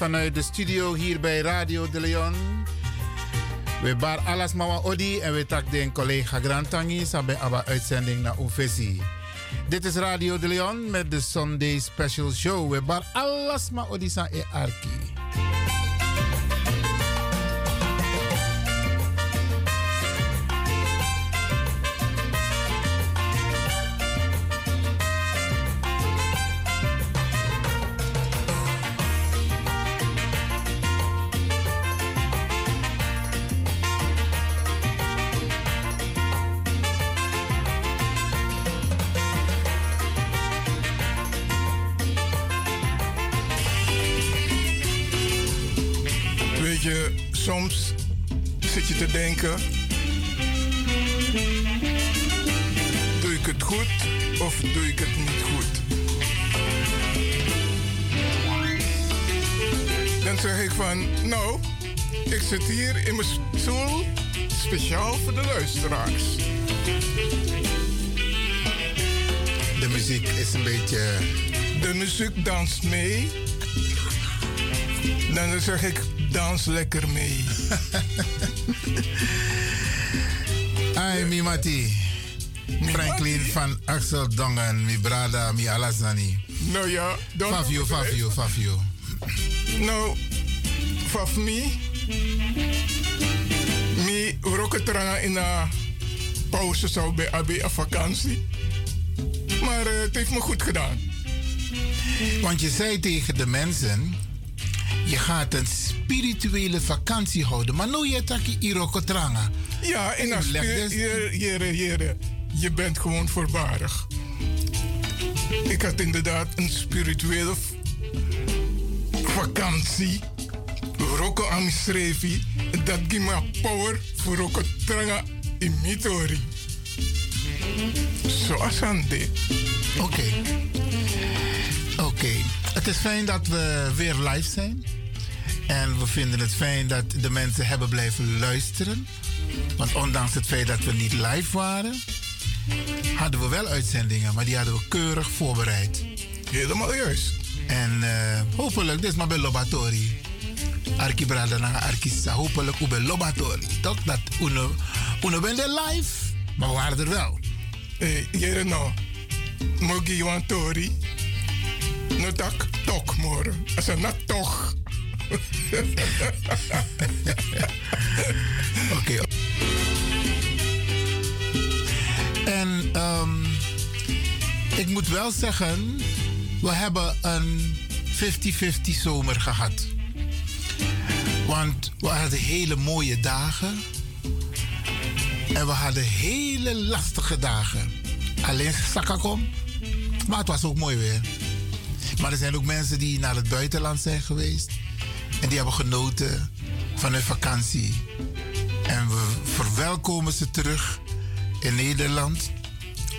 Vanuit de studio hier bij Radio de Leon. We bar alles mawa odi en we tak den collega Grantangi sabe aba uitzending naar Ufesi. Dit is Radio de Leon met de Sunday Special Show. We bar alles ma odi sa e arki. Zit je te denken: doe ik het goed of doe ik het niet goed? Dan zeg ik van, nou, ik zit hier in mijn stoel speciaal voor de luisteraars. De muziek is een beetje. De muziek danst mee. Dan zeg ik, dans lekker mee. Ai, mi mati. Franklin van Axel Dongen, mi brada, mi alazani. Nou ja, dan... Fafio, Fafio, Fafio. Nou, vanaf me, me roketranga in een pauze zou bij AB een vakantie. Maar eh, het heeft me goed gedaan. Want je zei tegen de mensen, je gaat een spirituele vakantie houden. Maar nu je taki irokotranga. Ja, Leg spier- dus- jere, jere, jere, je bent gewoon voorbarig. Ik had inderdaad een spirituele vakantie. Roko Amisrevi. Dat geeft me power voor Roko Tranga in Mitori. Zoals aan dit. Oké. Oké. Is fijn dat we weer live zijn. En we vinden het fijn dat de mensen hebben blijven luisteren. Want ondanks het feit dat we niet live waren, hadden we wel uitzendingen, maar die hadden we keurig voorbereid. Helemaal juist. En eh, hopelijk, dit is maar bij Lobatori. Arki brada na Arkisa. Hopelijk bij Lobatori. Toch dat uno, bent live, maar we waren er wel. Hey, jere no. Mogi Johan Tori. Tok mor. Als een nat toch. Oké. En ehm, ik moet wel zeggen, we hebben een 50-50 zomer gehad. Want we hadden hele mooie dagen. En we hadden hele lastige dagen. Alleen Sakakom. Maar het was ook mooi weer. Maar er zijn ook mensen die naar het buitenland zijn geweest. En die hebben genoten van hun vakantie. En we verwelkomen ze terug in Nederland.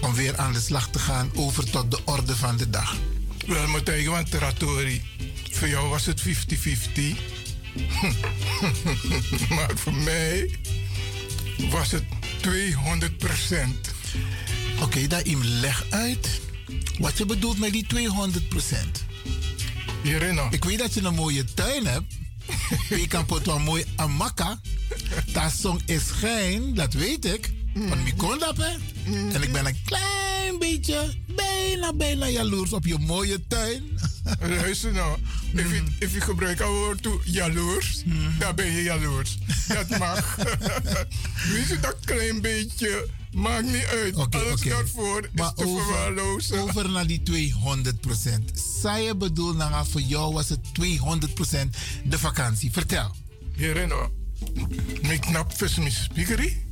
Om weer aan de slag te gaan over tot de orde van de dag. Wel, tegen want Teratori. Voor jou was het 50-50. maar voor mij was het 200% Oké, daar im leg uit wat je bedoelt met die 200% Hierin Ik weet dat je een mooie tuin hebt. je kan pot wel mooi amaka. Dat song is geen, dat weet ik. Want ik kon dat, hè. En ik ben een klein beetje, bijna, bijna jaloers op je mooie tuin. Luister nou, if je, if je gebruikt het woord toe jaloers, dan ben je jaloers. Dat mag. Weet je dat klein beetje Maakt niet uit. Okay, Alles okay. daarvoor maar is te over, verwaarlozen. Over naar die 200%. Zij bedoel, nou, voor jou was het 200% de vakantie. Vertel. Hierino, ik knap vis mijn speakerie.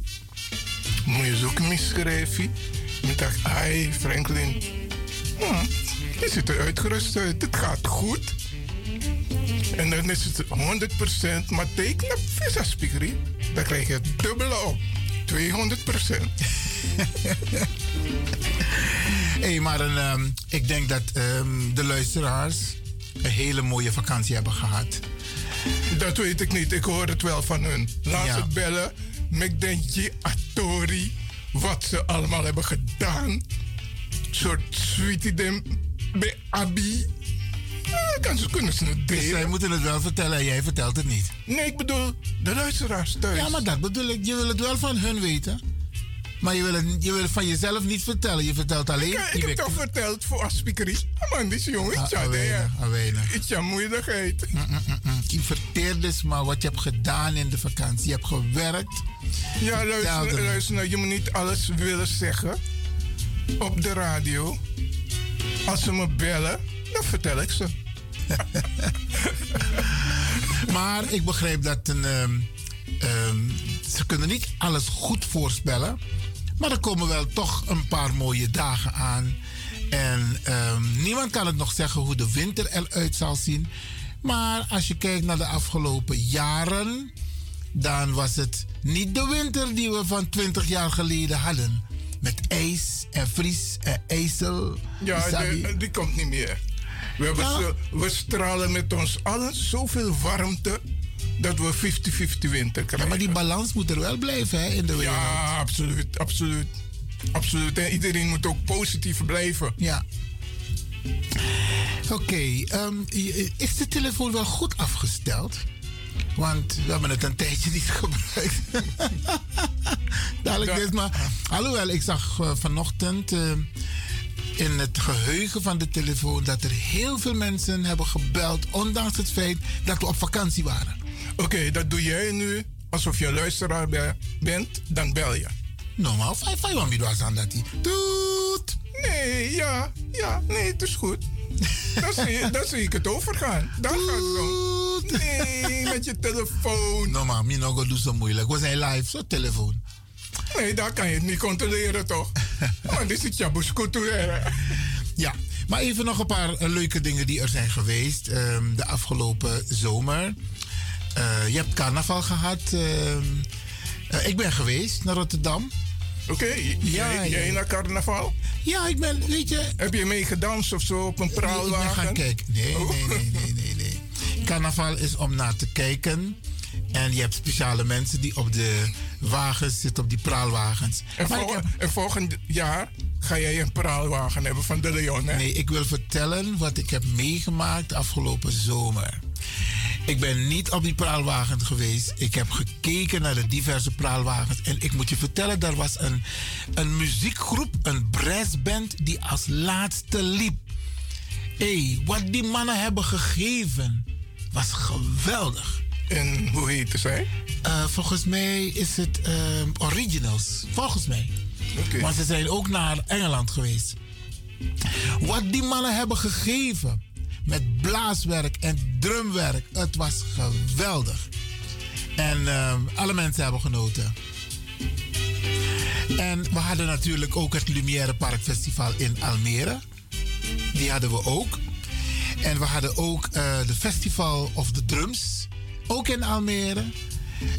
Moet je zoeken misschrijven. Ik dacht, ai, Franklin. Hmm, je ziet er uitgerust uit. Het gaat goed. En dan is het 100%, maar teken op visa speakerie. Dan krijg je het dubbele op. 200 procent. hey, maar um, ik denk dat um, de luisteraars een hele mooie vakantie hebben gehad. Dat weet ik niet. Ik hoor het wel van hun. Laat ja. ze bellen. Met je Atori. Wat ze allemaal hebben gedaan. Soort sweetie dem bij Abi. Ja, kan ze kunnen ze het delen. Dus zij moeten het wel vertellen en jij vertelt het niet. Nee, ik bedoel de luisteraars thuis. Ja, maar dat bedoel ik. Je wil het wel van hun weten. Maar je wil, het, je wil het van jezelf niet vertellen. Je vertelt alleen... Ik, ik heb toch verteld voor aspiekerie. Oh man, die jongen. Ah, ja, weinig, Iets aan moeilijkheid. Mm, mm, mm, je verteert dus maar wat je hebt gedaan in de vakantie. Je hebt gewerkt. Ja, luister, luister nou, je moet niet alles willen zeggen op de radio. Als ze me bellen, dan vertel ik ze. maar ik begrijp dat een, um, um, ze kunnen niet alles goed voorspellen. Maar er komen wel toch een paar mooie dagen aan. En um, niemand kan het nog zeggen hoe de winter eruit zal zien. Maar als je kijkt naar de afgelopen jaren, dan was het niet de winter die we van 20 jaar geleden hadden. Met ijs en vries en ijzel. Ja, die komt niet meer. We, stralen met ons allen zoveel warmte dat we 50-50 winter krijgen. Ja, maar die balans moet er wel blijven hè, in de wereld. Ja, absoluut, absoluut. Absoluut. En iedereen moet ook positief blijven. Ja. Oké, okay, um, is de telefoon wel goed afgesteld? Want we hebben het een tijdje niet gebruikt. Dadelijk dit, maar. Alhoewel, ik zag uh, vanochtend. Uh, in het geheugen van de telefoon dat er heel veel mensen hebben gebeld, ondanks het feit dat we op vakantie waren. Oké, dat doe jij nu alsof je luisteraar bent, dan bel je. Normaal, vijf, vijf aan was aan dat hij. Doet! Nee, ja, ja, nee, het is goed. dan, zie, dan zie ik het overgaan. Dan gaat het zo. Nee, met je telefoon. Normaal, mi nog doe zo moeilijk. We zijn live, zo telefoon. Nee, daar kan je het niet controleren, toch? Maar dit is Jabus Ja, maar even nog een paar eh, leuke dingen die er zijn geweest um, de afgelopen zomer. Uh, je hebt carnaval gehad. Uh, ik ben geweest naar Rotterdam. Oké, okay, ja, jij, jij naar carnaval? Ja, ik ben, weet je... Heb je mee gedanst of zo op een praalwagen? Nee, ik ben gaan kijken. Nee, oh. nee, nee, nee, nee, nee. Carnaval is om naar te kijken. En je hebt speciale mensen die op de wagens zitten, op die praalwagens. En, volgend jaar ga jij een praalwagen hebben van de Leon, hè? Nee, ik wil vertellen wat ik heb meegemaakt afgelopen zomer. Ik ben niet op die praalwagen geweest. Ik heb gekeken naar de diverse praalwagens. En ik moet je vertellen, er was een, een muziekgroep, een brassband, die als laatste liep. Hé, hey, wat die mannen hebben gegeven was geweldig. En hoe heette zij? Uh, volgens mij is het uh, Originals. Volgens mij. Okay. Maar ze zijn ook naar Engeland geweest. Wat die mannen hebben gegeven met blaaswerk en drumwerk, het was geweldig. En uh, alle mensen hebben genoten. En we hadden natuurlijk ook het Lumière Park Festival in Almere. Die hadden we ook. En we hadden ook uh, de Festival of the Drums ook in Almere.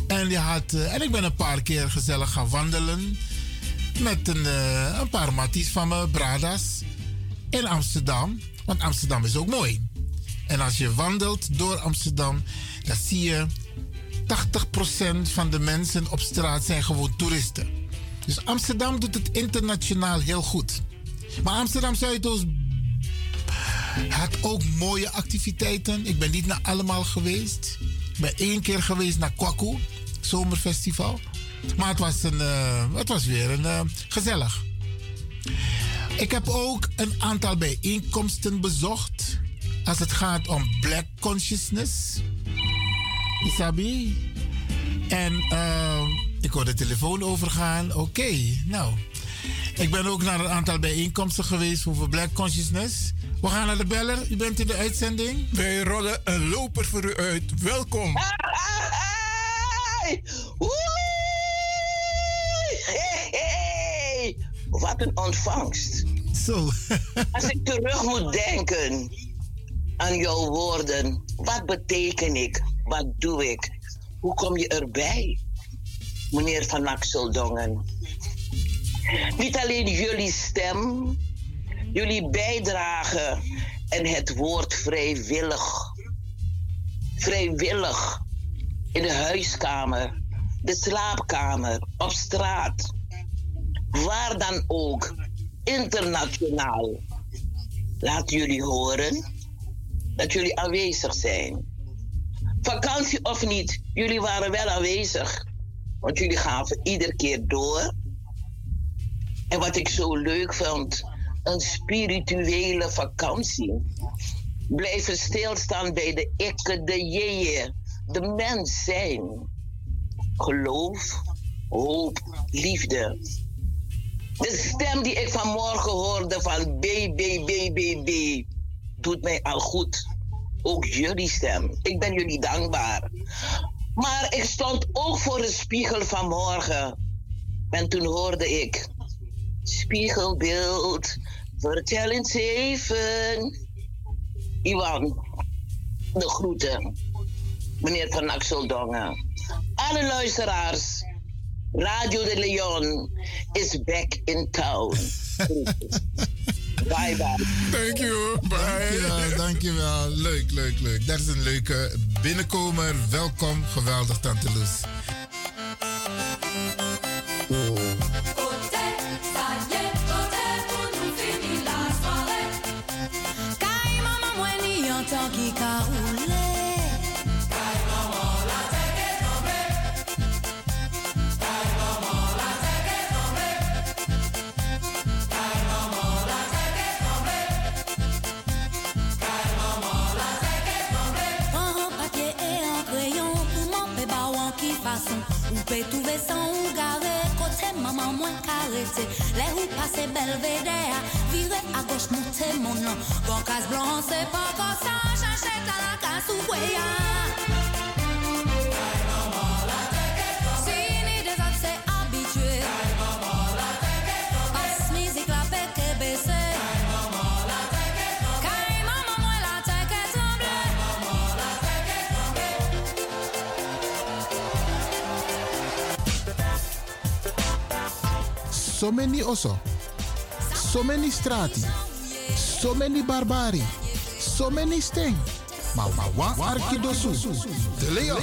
En, die had, uh, en ik ben een paar keer gezellig gaan wandelen met een, uh, een paar matties van me, Bradas, in Amsterdam. Want Amsterdam is ook mooi. En als je wandelt door Amsterdam, dan zie je 80% van de mensen op straat zijn gewoon toeristen. Dus Amsterdam doet het internationaal heel goed. Maar Amsterdam Zuidoost had ook mooie activiteiten. Ik ben niet naar allemaal geweest ben één keer geweest naar Kwaku, zomerfestival. Maar het was, een, uh, het was weer een, uh, gezellig. Ik heb ook een aantal bijeenkomsten bezocht als het gaat om Black Consciousness. Isabi. En uh, Ik hoor de telefoon overgaan. Oké, nou. Ik ben ook naar een aantal bijeenkomsten geweest voor Black Consciousness. We gaan naar de beller. U bent in de uitzending. Wij rollen een loper voor u uit. Welkom. Hey, hey, Wat een ontvangst. Zo. Als ik terug moet denken aan jouw woorden. Wat beteken ik? Wat doe ik? Hoe kom je erbij? Meneer Van Dongen? Niet alleen jullie stem, jullie bijdrage en het woord vrijwillig. Vrijwillig in de huiskamer, de slaapkamer, op straat, waar dan ook, internationaal. Laat jullie horen dat jullie aanwezig zijn. Vakantie of niet, jullie waren wel aanwezig. Want jullie gaven iedere keer door. En wat ik zo leuk vond, een spirituele vakantie. Blijven stilstaan bij de ikke, de jeeën, de mens zijn. Geloof, hoop, liefde. De stem die ik vanmorgen hoorde van B, B, B, B, B, doet mij al goed. Ook jullie stem. Ik ben jullie dankbaar. Maar ik stond ook voor de spiegel vanmorgen. En toen hoorde ik... Spiegelbeeld, vertel eens even. Iwan, de groeten. Meneer Van Axeldongen. Alle luisteraars. Radio de Leon is back in town. Bye bye. Thank you. Bye. Dankjewel, dankjewel. Leuk, leuk, leuk. Dat is een leuke binnenkomer. Welkom. Geweldig, Tante Loes. Pe touve san ou gare Kote maman mwen karete Le ou pase belvedere Vire a goch moute mon Bon kas blan se pa konsan Chanche kalaka sou kweya so many oso, so many strati, so many barbari, so many sting. Maar wa arkidosu, de leon.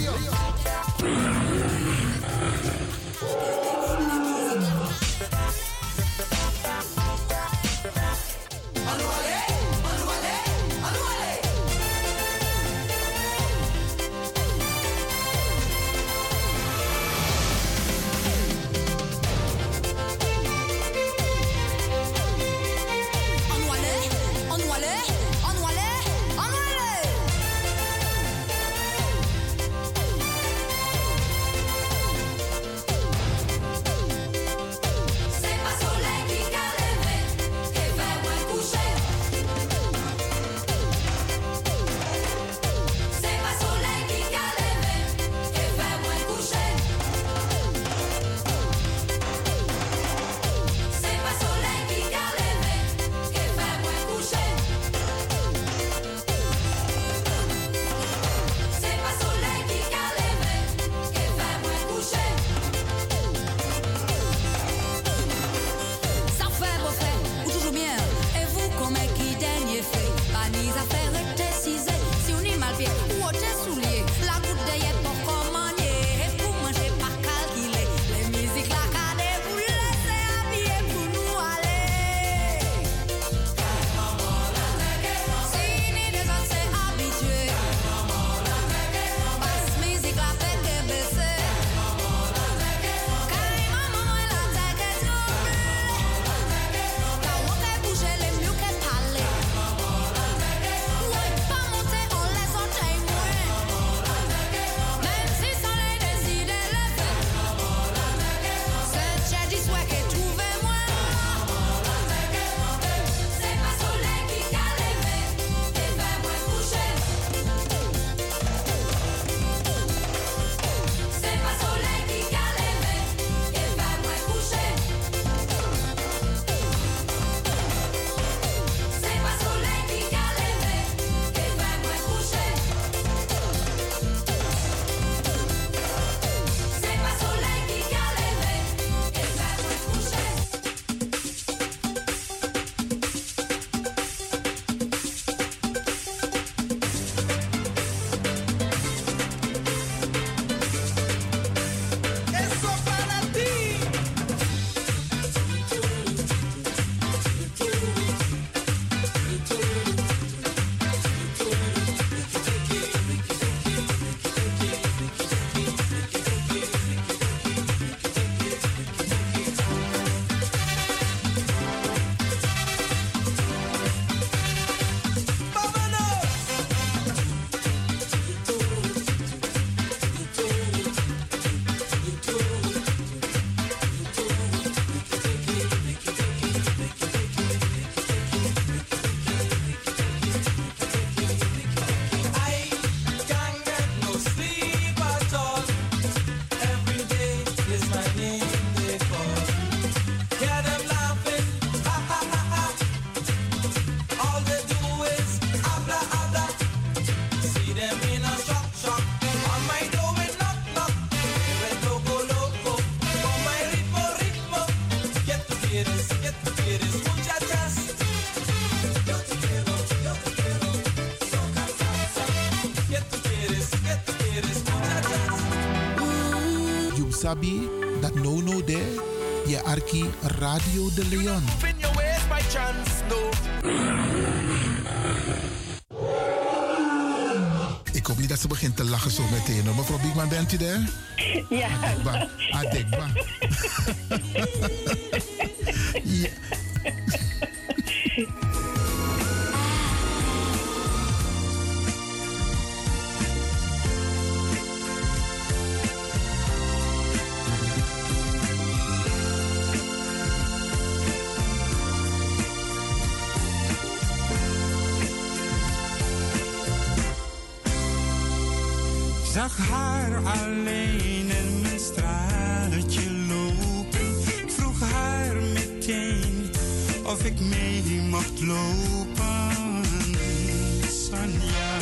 De Leon. Ik hoop niet dat ze begint te lachen zo meteen. Mevrouw Biekman, bent u daar? Ja. Adekba. Adekba. zag haar alleen in mijn straatje lopen. Ik vroeg haar meteen of ik mee mocht lopen. Sonja.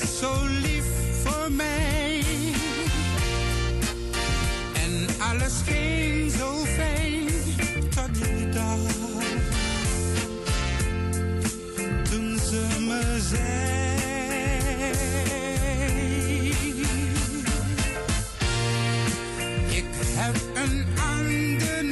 was zo lief voor mij. En alles ging zo fijn tot die dag. Toen ze me zei. Ik heb een ander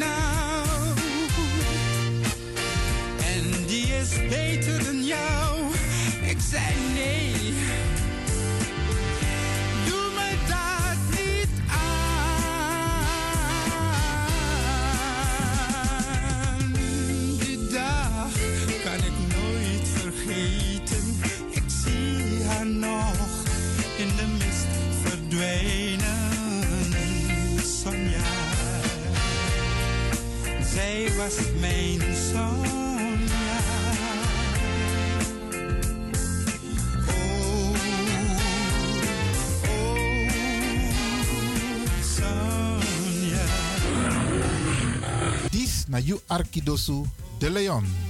Dit This na Arkidosu de Leon.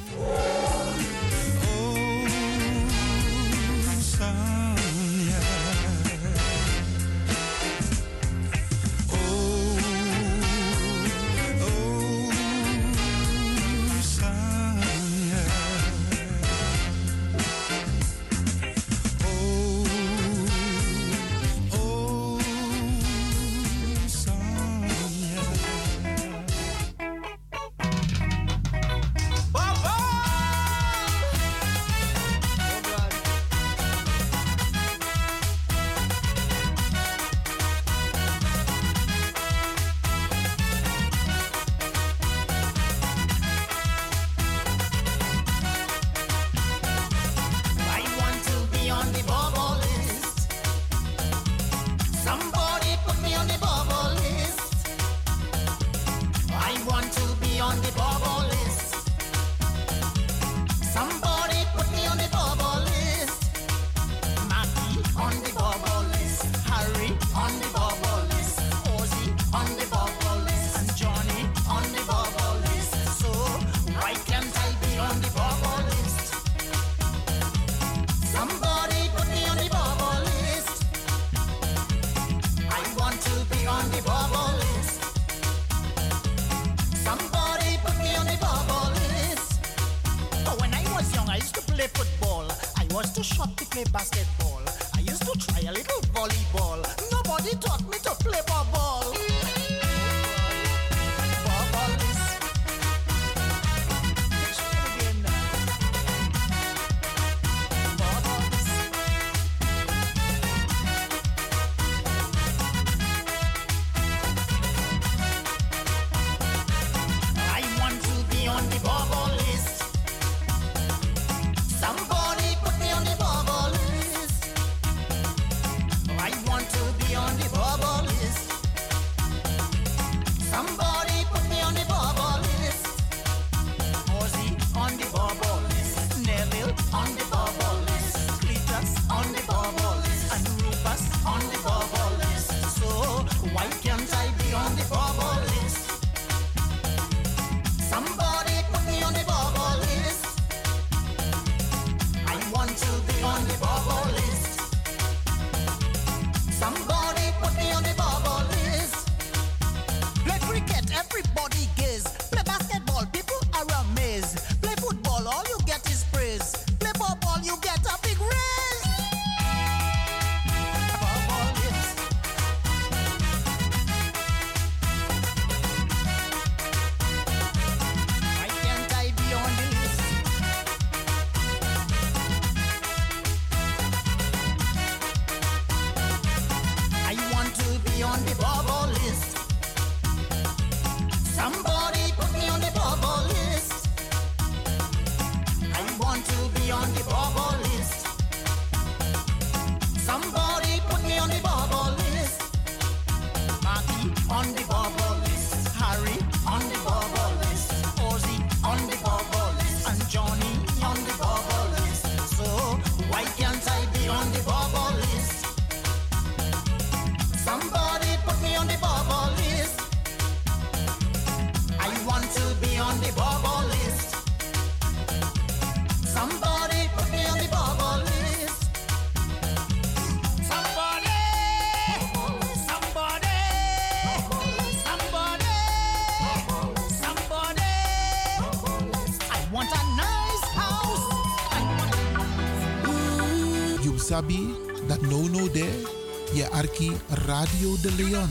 Radio de Leon.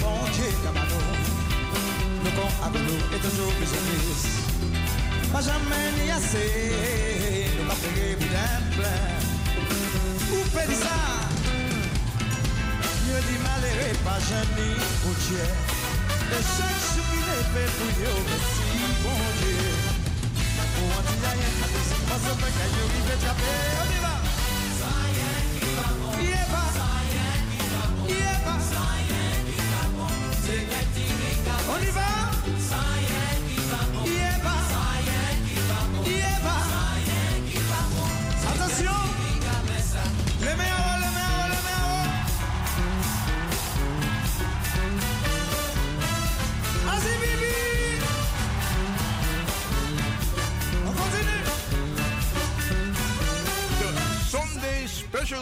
bon Dieu, camarade. Le corps avec nous toujours plus feliz. Pas jamais ni assez, nous pas. Où ça? Mieux dit malheureux, pas jamais pour Dieu. Et chaque qu'il est fait pour Dieu, merci bon Dieu.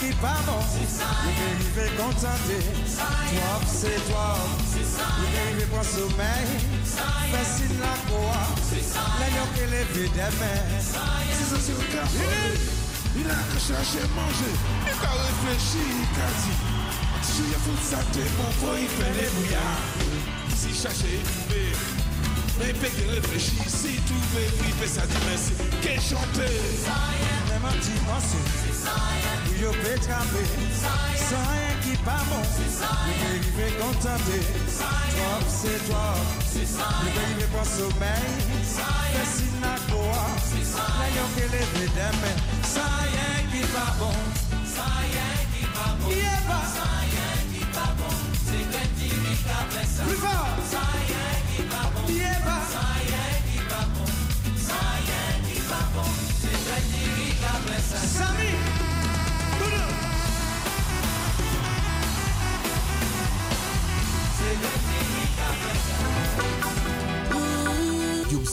ki pa bon Yo gen rive kontante Twop se twop Yo gen rive pran soumey Fesin la ke demen Il a ka chache Il ka reflechi, il ka di Si yo foute sa te bon Fo yi fe le bouya Si chache yi toube Men pe ki reflechi Si toube, pripe sa di mersi Ke chante Sa ye seman ti anse Ou yo pe trape Sa yon ki pa moun Ou pe rive kontante Trop se trop Ou pe rive pon somey Pe sina kwa La yo ke leve deme Sa yon ki pa moun Sa yon ki pa moun Sa yon ki pa moun Se gen di mi ka ple sa Sa yon ki pa moun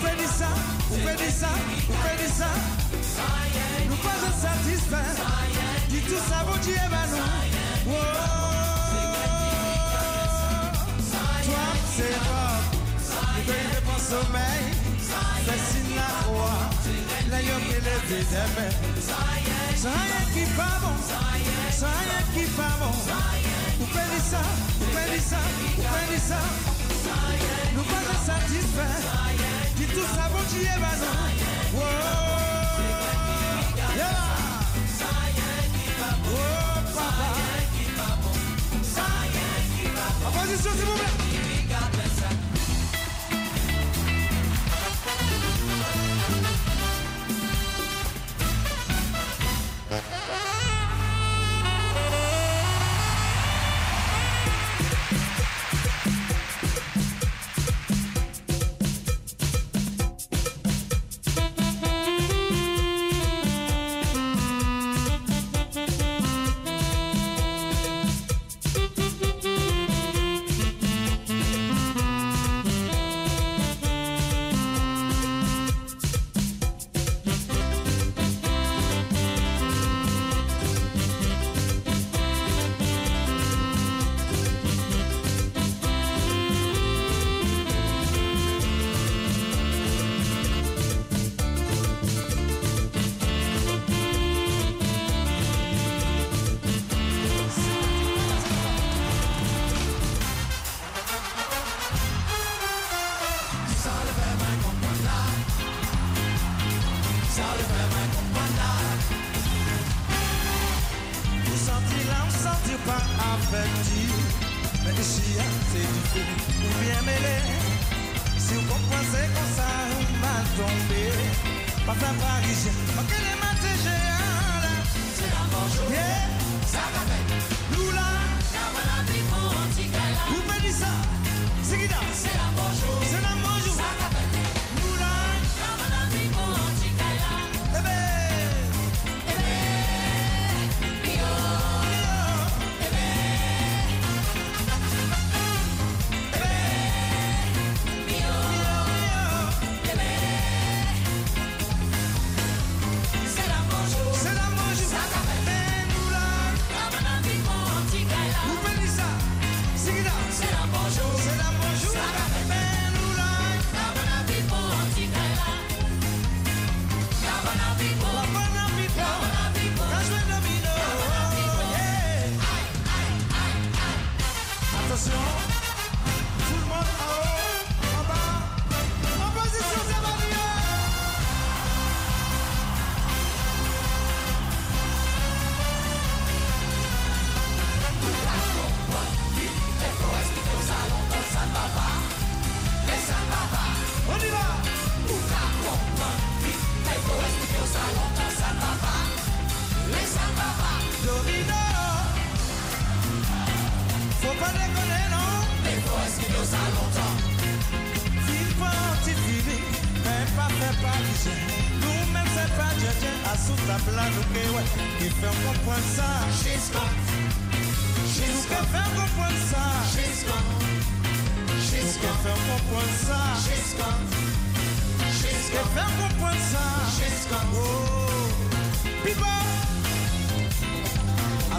faites ça, vous faites ça, vous faites ça. Nous pas satisfaits. Qui tout ça vous dit, nous. Toi, c'est Bob. Il veut pas sommeil. C'est La yom est levé d'aimer. Zion qui pas bon. Qui pas. Vous faites ça, vous faites ça, vous faites ça. Nous pas satisfaits. Di tout sa bon diye banan Wooo Ye la Wooo papa Aposisyon si mou mwen Ti pa avek ti Men isi ya se di fe Ou bien mele Si ou kompwase kon sa ou mal tombe Pa fe parisye Pa ke le mate je an la Se la manjou Sa va vek Nou la Kama la bi pou an ti kala Ou meni sa Se la manjou Sa va vek Faut pas déconner, non Les forces qui nous a longtemps Vivant, t'y fini Mais pas fait parisien Nous-mêmes, c'est pas Dieu, Dieu A sous ta blague, ok, ouais Qui fait comprendre ça Jusqu'à Jusqu'à faire comprendre ça Jusqu'à Jusqu'à faire comprendre ça Jusqu'à Jusqu'à faire comprendre ça Oh People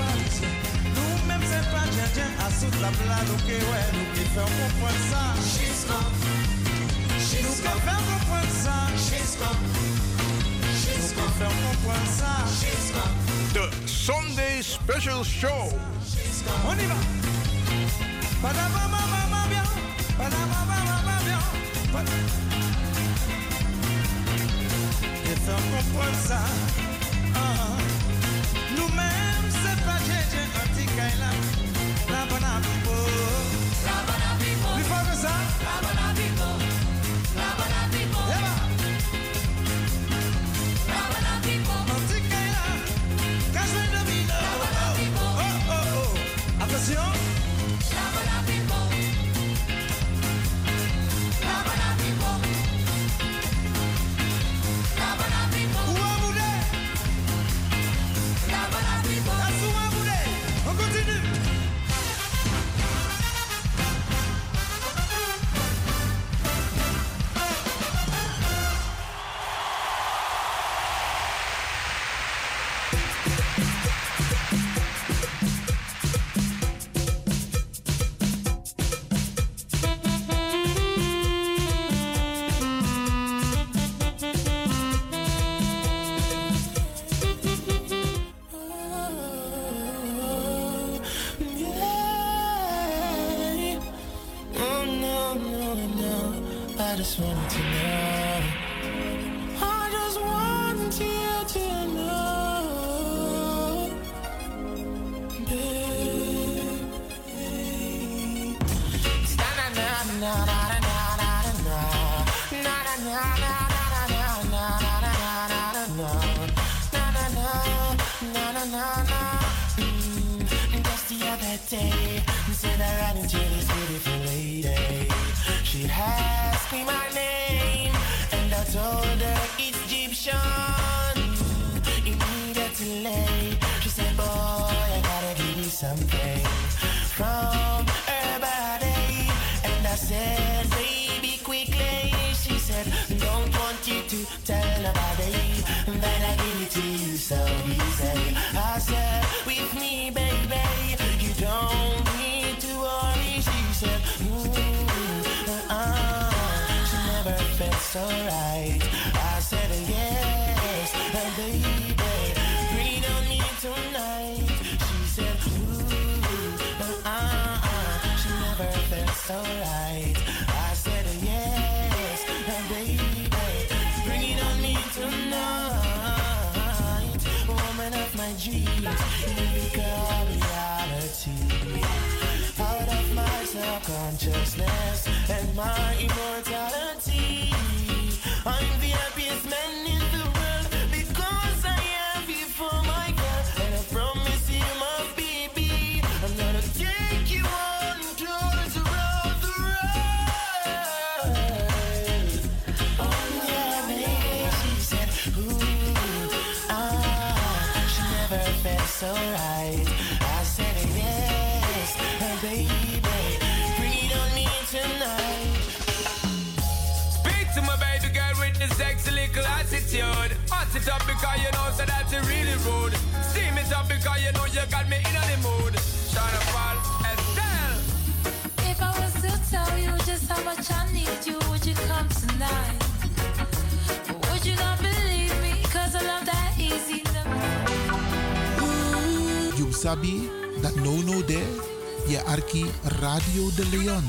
parijen Nou menm se pa djen djen Asout la The Sunday Special Show On y va Kaila Rabana Pipo Rabana Pipo Li fave sa Rabana Pipo Rabana Pipo Eba Rabana Pipo Manti Kaila Kajwe Domino Rabana Pipo Oh oh oh Atensyon it's alright. I said yes, and baby, breathe on me tonight. She said, ooh, uh, uh, uh. she never felt so right. it up because you know so really rude. Steam it up because you know you got me in the mood. Shine fall Estelle. If I was to tell you just how much I need you, would you come tonight? Would you not believe me? Cause I love that easy. You sabi that no no there? Yeah, Arki Radio de Leon.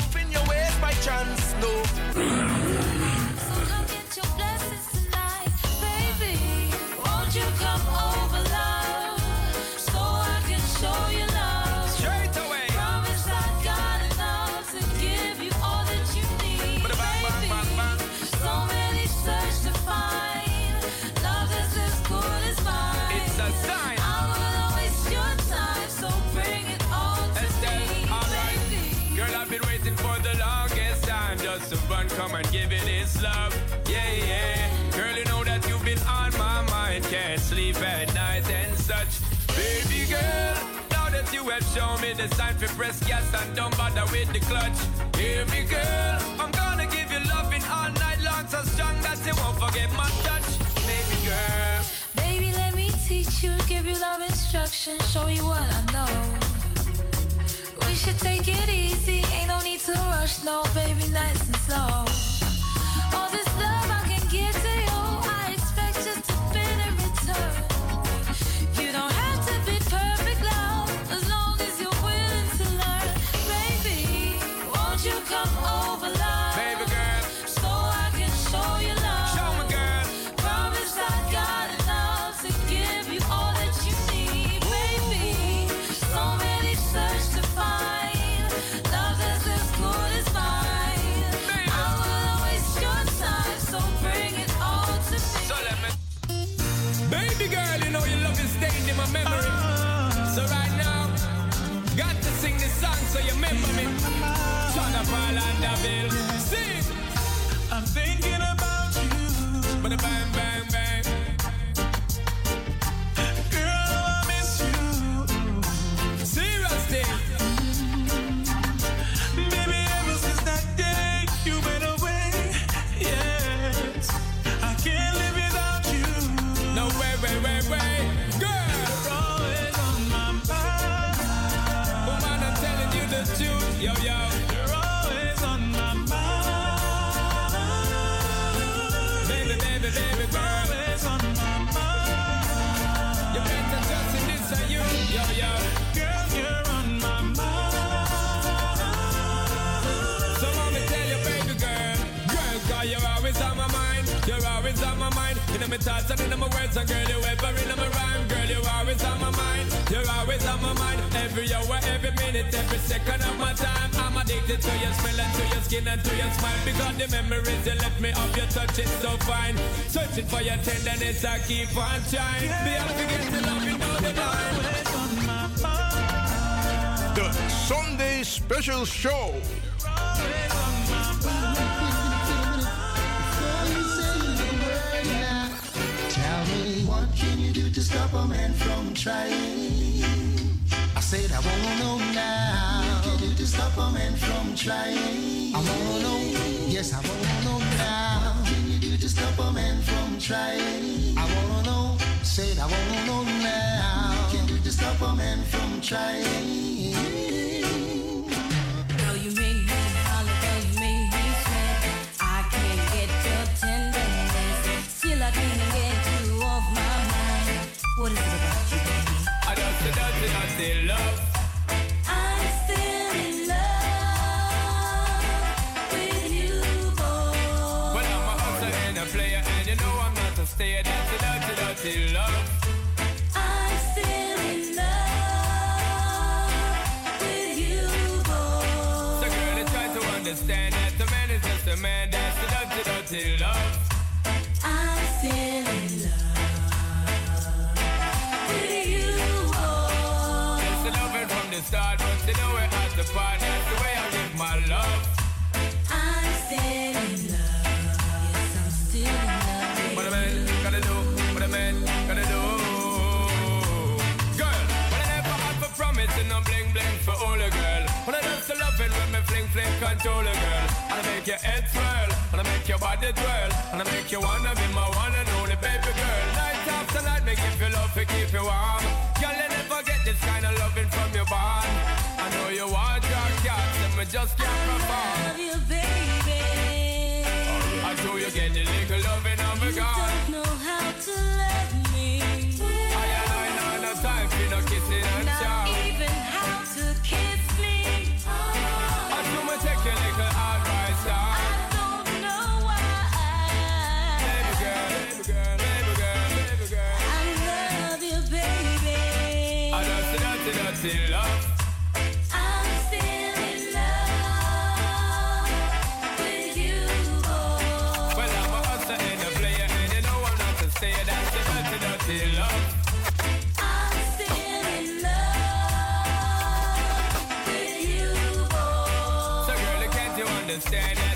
If press gas and don't bother with the clutch. Hear me, girl. I'm gonna give you loving all night long, so strong that you won't forget my touch. Baby girl. Baby, let me teach you, give you love instruction, show you what I know. We should take it easy, ain't no need to rush, no, baby, nice and slow. Remember me. Shut de all Yes, I keep on trying. Yeah. Be happy, get to love you know The Sunday Special Show. Tell me what can you do to stop a man from trying? I said I wanna know now. What can you do to stop a man from trying? I wanna know. Yes, I wanna know now. I want to know now. Can you just stop a man from trying? understand it.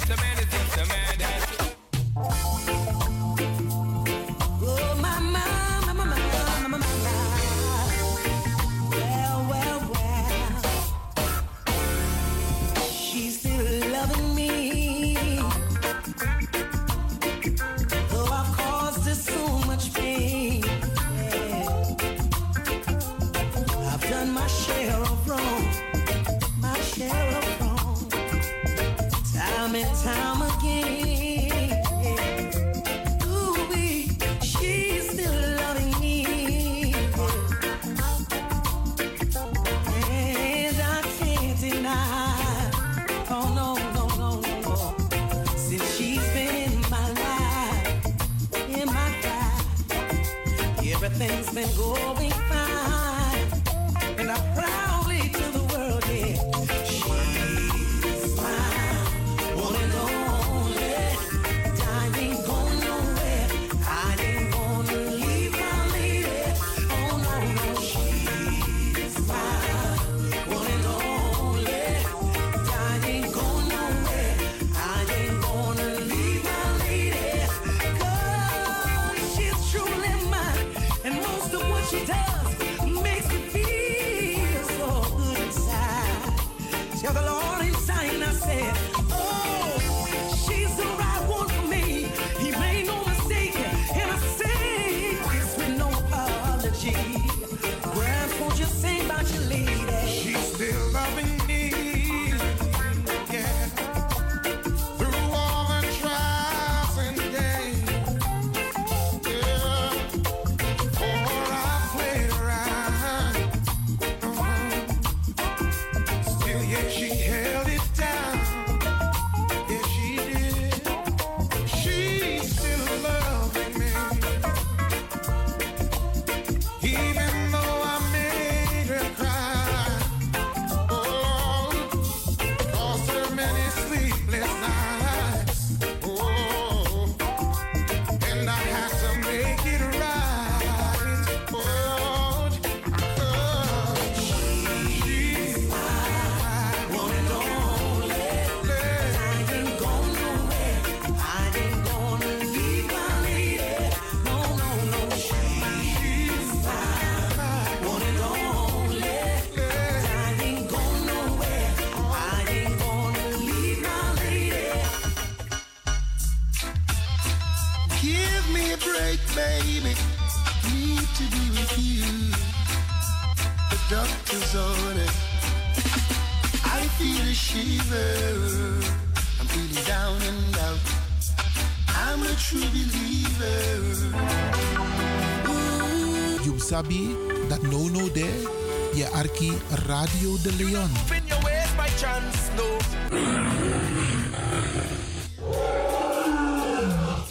Radio De Leon.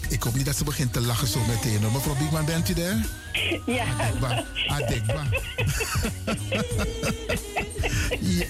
Ik hoop niet dat ze begint te lachen zo meteen. Hoor. Mevrouw Biekman, bent u daar? Ja. Adekba. Adekba. ja.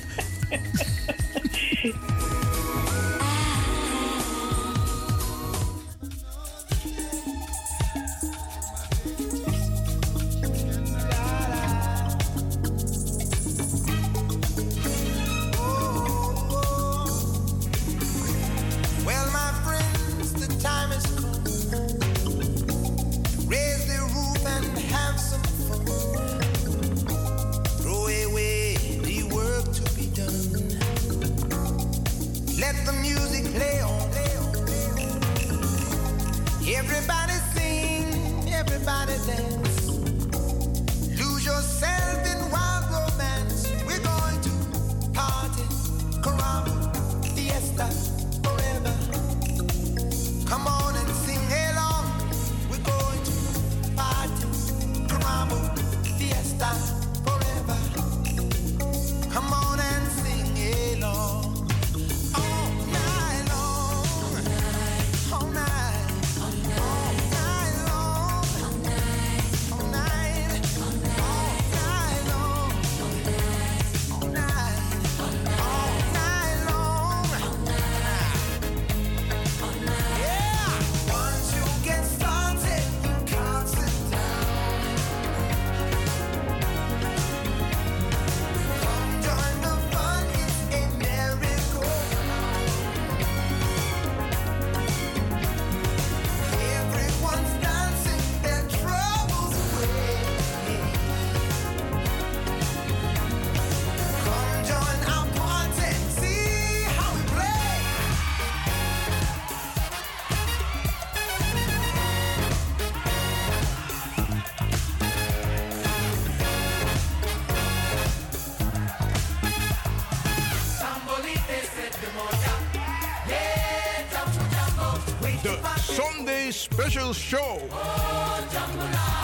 special show. Oh, jambula,